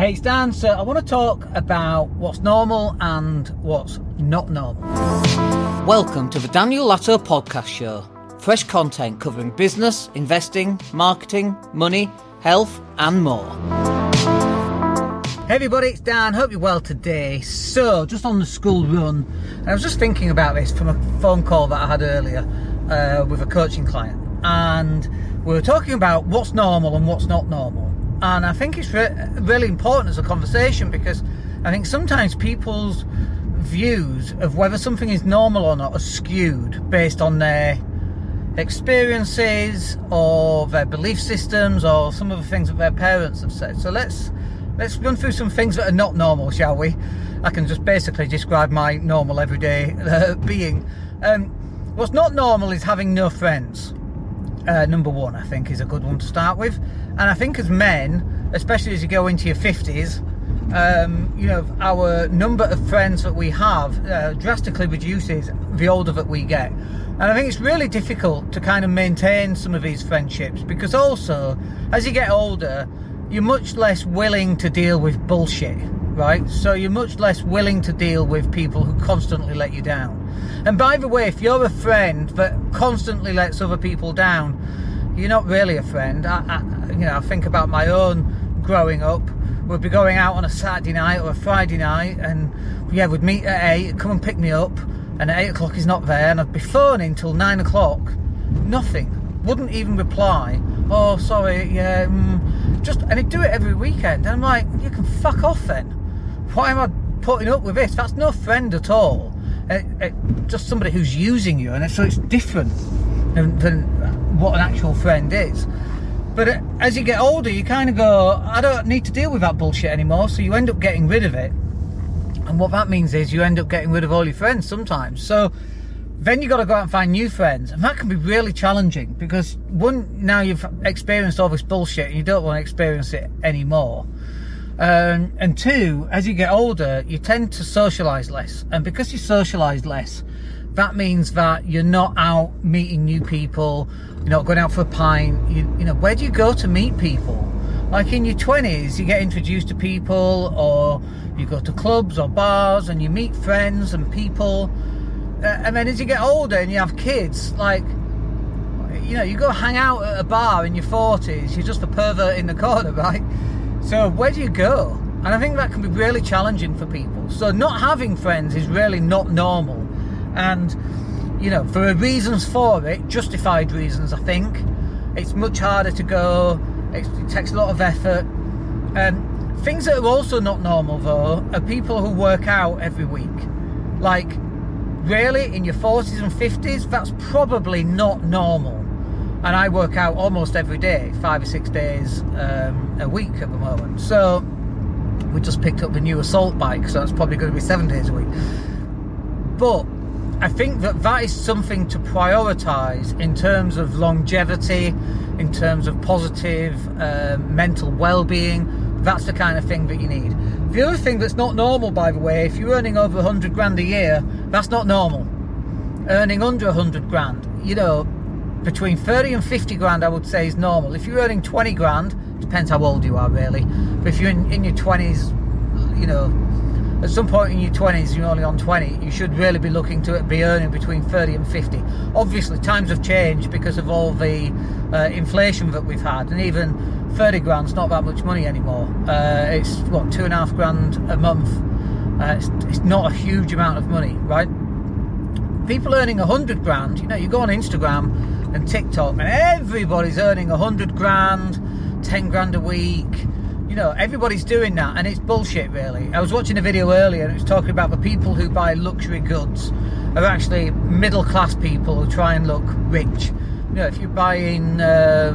Hey, it's Dan. So I want to talk about what's normal and what's not normal. Welcome to the Daniel Latto Podcast Show. Fresh content covering business, investing, marketing, money, health, and more. Hey everybody, it's Dan. Hope you're well today. So, just on the school run, I was just thinking about this from a phone call that I had earlier uh, with a coaching client, and we were talking about what's normal and what's not normal and I think it's re- really important as a conversation because I think sometimes people's views of whether something is normal or not are skewed based on their experiences or their belief systems or some of the things that their parents have said. So let's let's run through some things that are not normal, shall we? I can just basically describe my normal everyday uh, being. Um, what's not normal is having no friends. Uh, number one, I think, is a good one to start with. And I think as men, especially as you go into your 50s, um, you know, our number of friends that we have uh, drastically reduces the older that we get. And I think it's really difficult to kind of maintain some of these friendships because also, as you get older, you're much less willing to deal with bullshit, right? So you're much less willing to deal with people who constantly let you down. And by the way, if you're a friend that constantly lets other people down, you're not really a friend. I, I, you know, I think about my own growing up. We'd be going out on a Saturday night or a Friday night, and yeah, we'd meet at eight, come and pick me up, and at eight o'clock he's not there, and I'd be phoning till nine o'clock, nothing. Wouldn't even reply. Oh, sorry, yeah, mm, just and he'd do it every weekend, and I'm like, you can fuck off then. Why am I putting up with this? That's no friend at all. It, it, just somebody who's using you, and so it's different than, than what an actual friend is. But eh, as you get older, you kind of go, I don't need to deal with that bullshit anymore. So you end up getting rid of it. And what that means is you end up getting rid of all your friends sometimes. So then you've got to go out and find new friends. And that can be really challenging because one, now you've experienced all this bullshit and you don't want to experience it anymore. Um, and two, as you get older, you tend to socialize less. And because you socialize less, that means that you're not out meeting new people, you're not going out for a pint. You, you know, where do you go to meet people? Like in your 20s, you get introduced to people, or you go to clubs or bars and you meet friends and people. Uh, and then as you get older and you have kids, like, you know, you go hang out at a bar in your 40s, you're just a pervert in the corner, right? So where do you go? And I think that can be really challenging for people. So not having friends is really not normal. And you know for reasons for it justified reasons i think it's much harder to go. It takes a lot of effort. Um, things that are also not normal though are people who work out every week. Like really in your 40s and 50s that's probably not normal and i work out almost every day five or six days um, a week at the moment so we just picked up a new assault bike so it's probably going to be seven days a week but I think that that is something to prioritize in terms of longevity, in terms of positive uh, mental well being. That's the kind of thing that you need. The other thing that's not normal, by the way, if you're earning over 100 grand a year, that's not normal. Earning under 100 grand, you know, between 30 and 50 grand, I would say, is normal. If you're earning 20 grand, depends how old you are, really. But if you're in, in your 20s, you know, at some point in your 20s, you're only on 20, you should really be looking to be earning between 30 and 50. Obviously, times have changed because of all the uh, inflation that we've had, and even 30 grand's not that much money anymore. Uh, it's what, two and a half grand a month. Uh, it's, it's not a huge amount of money, right? People earning 100 grand, you know, you go on Instagram and TikTok, and everybody's earning a 100 grand, 10 grand a week you know, everybody's doing that, and it's bullshit, really. I was watching a video earlier, and it was talking about the people who buy luxury goods are actually middle class people who try and look rich. You know, if you're buying uh,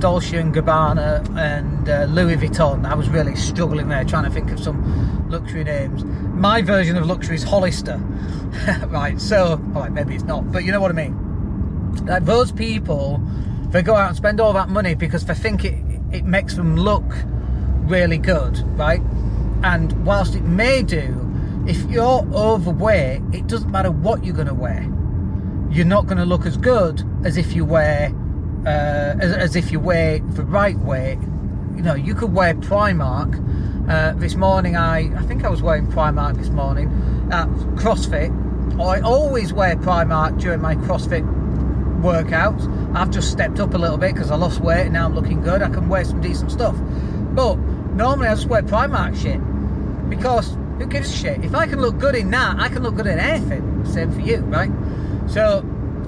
Dolce and Gabbana and uh, Louis Vuitton, I was really struggling there trying to think of some luxury names. My version of luxury is Hollister, right? So, right, maybe it's not, but you know what I mean. Like those people, they go out and spend all that money because they think it it makes them look really good, right? And whilst it may do, if you're overweight, it doesn't matter what you're going to wear. You're not going to look as good as if you wear, uh, as, as if you wear the right weight. You know, you could wear Primark Uh, this morning, I I think I was wearing Primark this morning at CrossFit. I always wear Primark during my CrossFit workouts. I've just stepped up a little bit because I lost weight and now I'm looking good. I can wear some decent stuff. But normally I just wear Primark shit because who gives a shit? If I can look good in that, I can look good in anything. Same for you, right? So,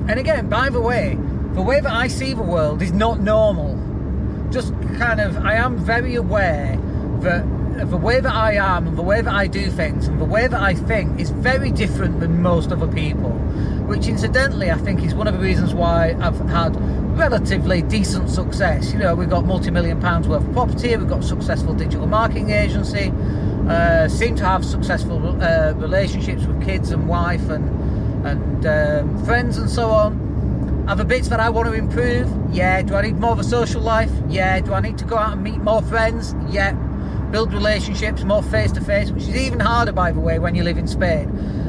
and again, by the way, the way that I see the world is not normal. Just kind of, I am very aware that the way that I am and the way that I do things and the way that I think is very different than most other people. Which, incidentally, I think is one of the reasons why I've had relatively decent success. You know, we've got multi million pounds worth of property, we've got successful digital marketing agency, uh, seem to have successful uh, relationships with kids and wife and, and um, friends and so on. Are the bits that I want to improve? Yeah. Do I need more of a social life? Yeah. Do I need to go out and meet more friends? Yeah build relationships more face to face, which is even harder, by the way, when you live in Spain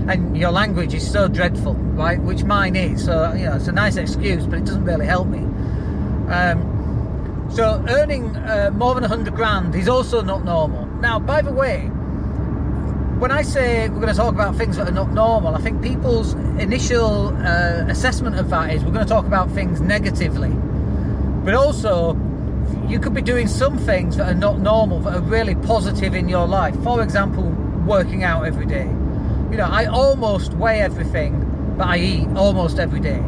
and your language is so dreadful, right? Which mine is. So, you know, it's a nice excuse, but it doesn't really help me. Um, so, earning uh, more than 100 grand is also not normal. Now, by the way, when I say we're going to talk about things that are not normal, I think people's initial uh, assessment of that is we're going to talk about things negatively. But also, you could be doing some things that are not normal, that are really positive in your life. For example, working out every day. You know, I almost weigh everything that I eat almost every day.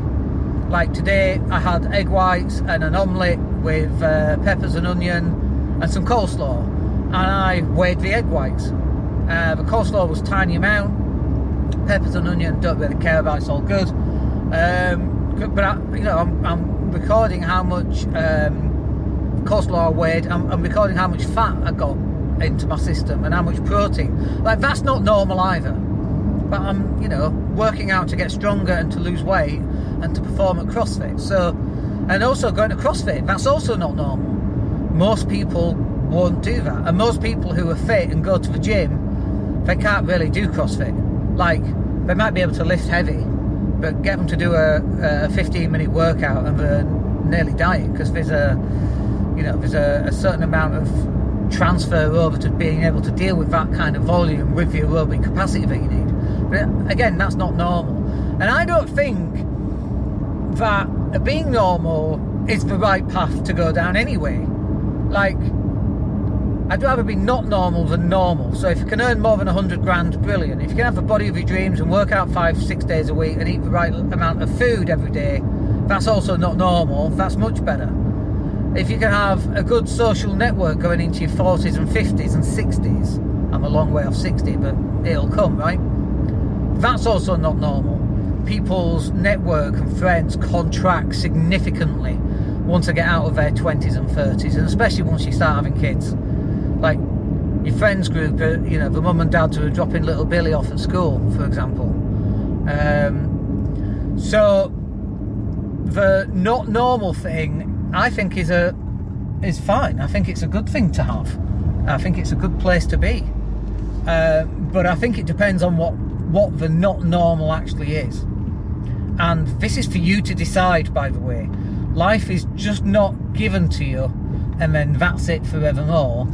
Like today, I had egg whites and an omelette with uh, peppers and onion and some coleslaw, and I weighed the egg whites. Uh, the coleslaw was tiny amount. Peppers and onion, don't really care about. It's all good. Um, but I, you know, I'm, I'm recording how much. Um, coleslaw weighed, I'm, I'm recording how much fat I got into my system and how much protein. Like that's not normal either. But I'm, you know, working out to get stronger and to lose weight and to perform at CrossFit. So, and also going to CrossFit, that's also not normal. Most people won't do that. And most people who are fit and go to the gym, they can't really do CrossFit. Like, they might be able to lift heavy, but get them to do a, a 15 minute workout and they're nearly dying because there's a you know, there's a, a certain amount of transfer over to being able to deal with that kind of volume with the aerobic capacity that you need. But uh, again, that's not normal. And I don't think that being normal is the right path to go down anyway. Like, I'd rather be not normal than normal. So if you can earn more than 100 grand, brilliant. If you can have the body of your dreams and work out five, six days a week and eat the right amount of food every day, that's also not normal. That's much better if you can have a good social network going into your 40s and 50s and 60s, I'm a long way off 60, but it'll come, right? That's also not normal. People's network and friends contract significantly once they get out of their 20s and 30s, and especially once you start having kids. Like your friends group, uh, you know, the mum and dad who are dropping little Billy off at school, for example. Um, so the not normal thing I think is a is fine. I think it's a good thing to have. I think it's a good place to be. Uh, but I think it depends on what what the not normal actually is. And this is for you to decide, by the way. Life is just not given to you and then that's it forevermore.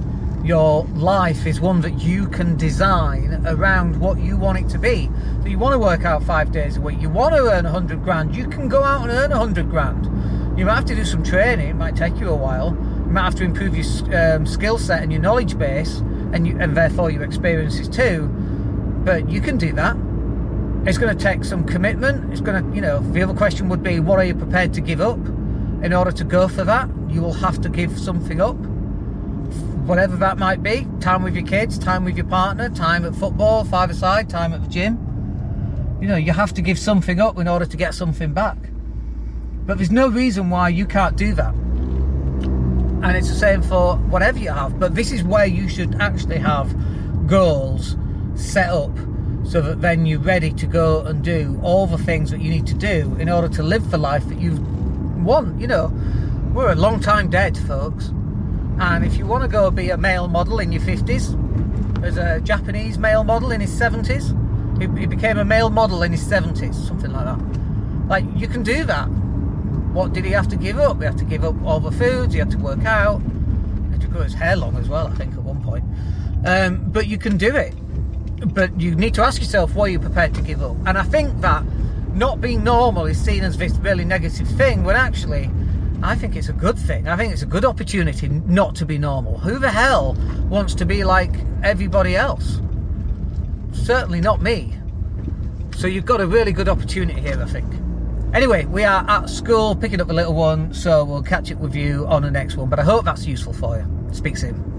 Your life is one that you can design around what you want it to be. So you want to work out five days a week, you want to earn a 100 grand, you can go out and earn a 100 grand you might have to do some training. It might take you a while. You might have to improve your um, skill set and your knowledge base, and you, and therefore your experiences too. But you can do that. It's going to take some commitment. It's going to, you know, the other question would be, what are you prepared to give up in order to go for that? You will have to give something up, whatever that might be. Time with your kids, time with your partner, time at football, five-a-side, time at the gym. You know, you have to give something up in order to get something back. But there's no reason why you can't do that. And it's the same for whatever you have. But this is where you should actually have goals set up so that then you're ready to go and do all the things that you need to do in order to live the life that you want. You know, we're a long time dead, folks. And if you want to go be a male model in your 50s, there's a Japanese male model in his 70s. He, he became a male model in his 70s, something like that. Like, you can do that what did he have to give up? He had to give up all the foods, he had to work out, he had to grow his hair long as well, I think, at one point. Um, but you can do it. But you need to ask yourself what you're prepared to give up. And I think that not being normal is seen as this really negative thing when actually I think it's a good thing. I think it's a good opportunity not to be normal. Who the hell wants to be like everybody else? Certainly not me. So you've got a really good opportunity here, I think. Anyway, we are at school picking up the little one, so we'll catch up with you on the next one. But I hope that's useful for you. Speak soon.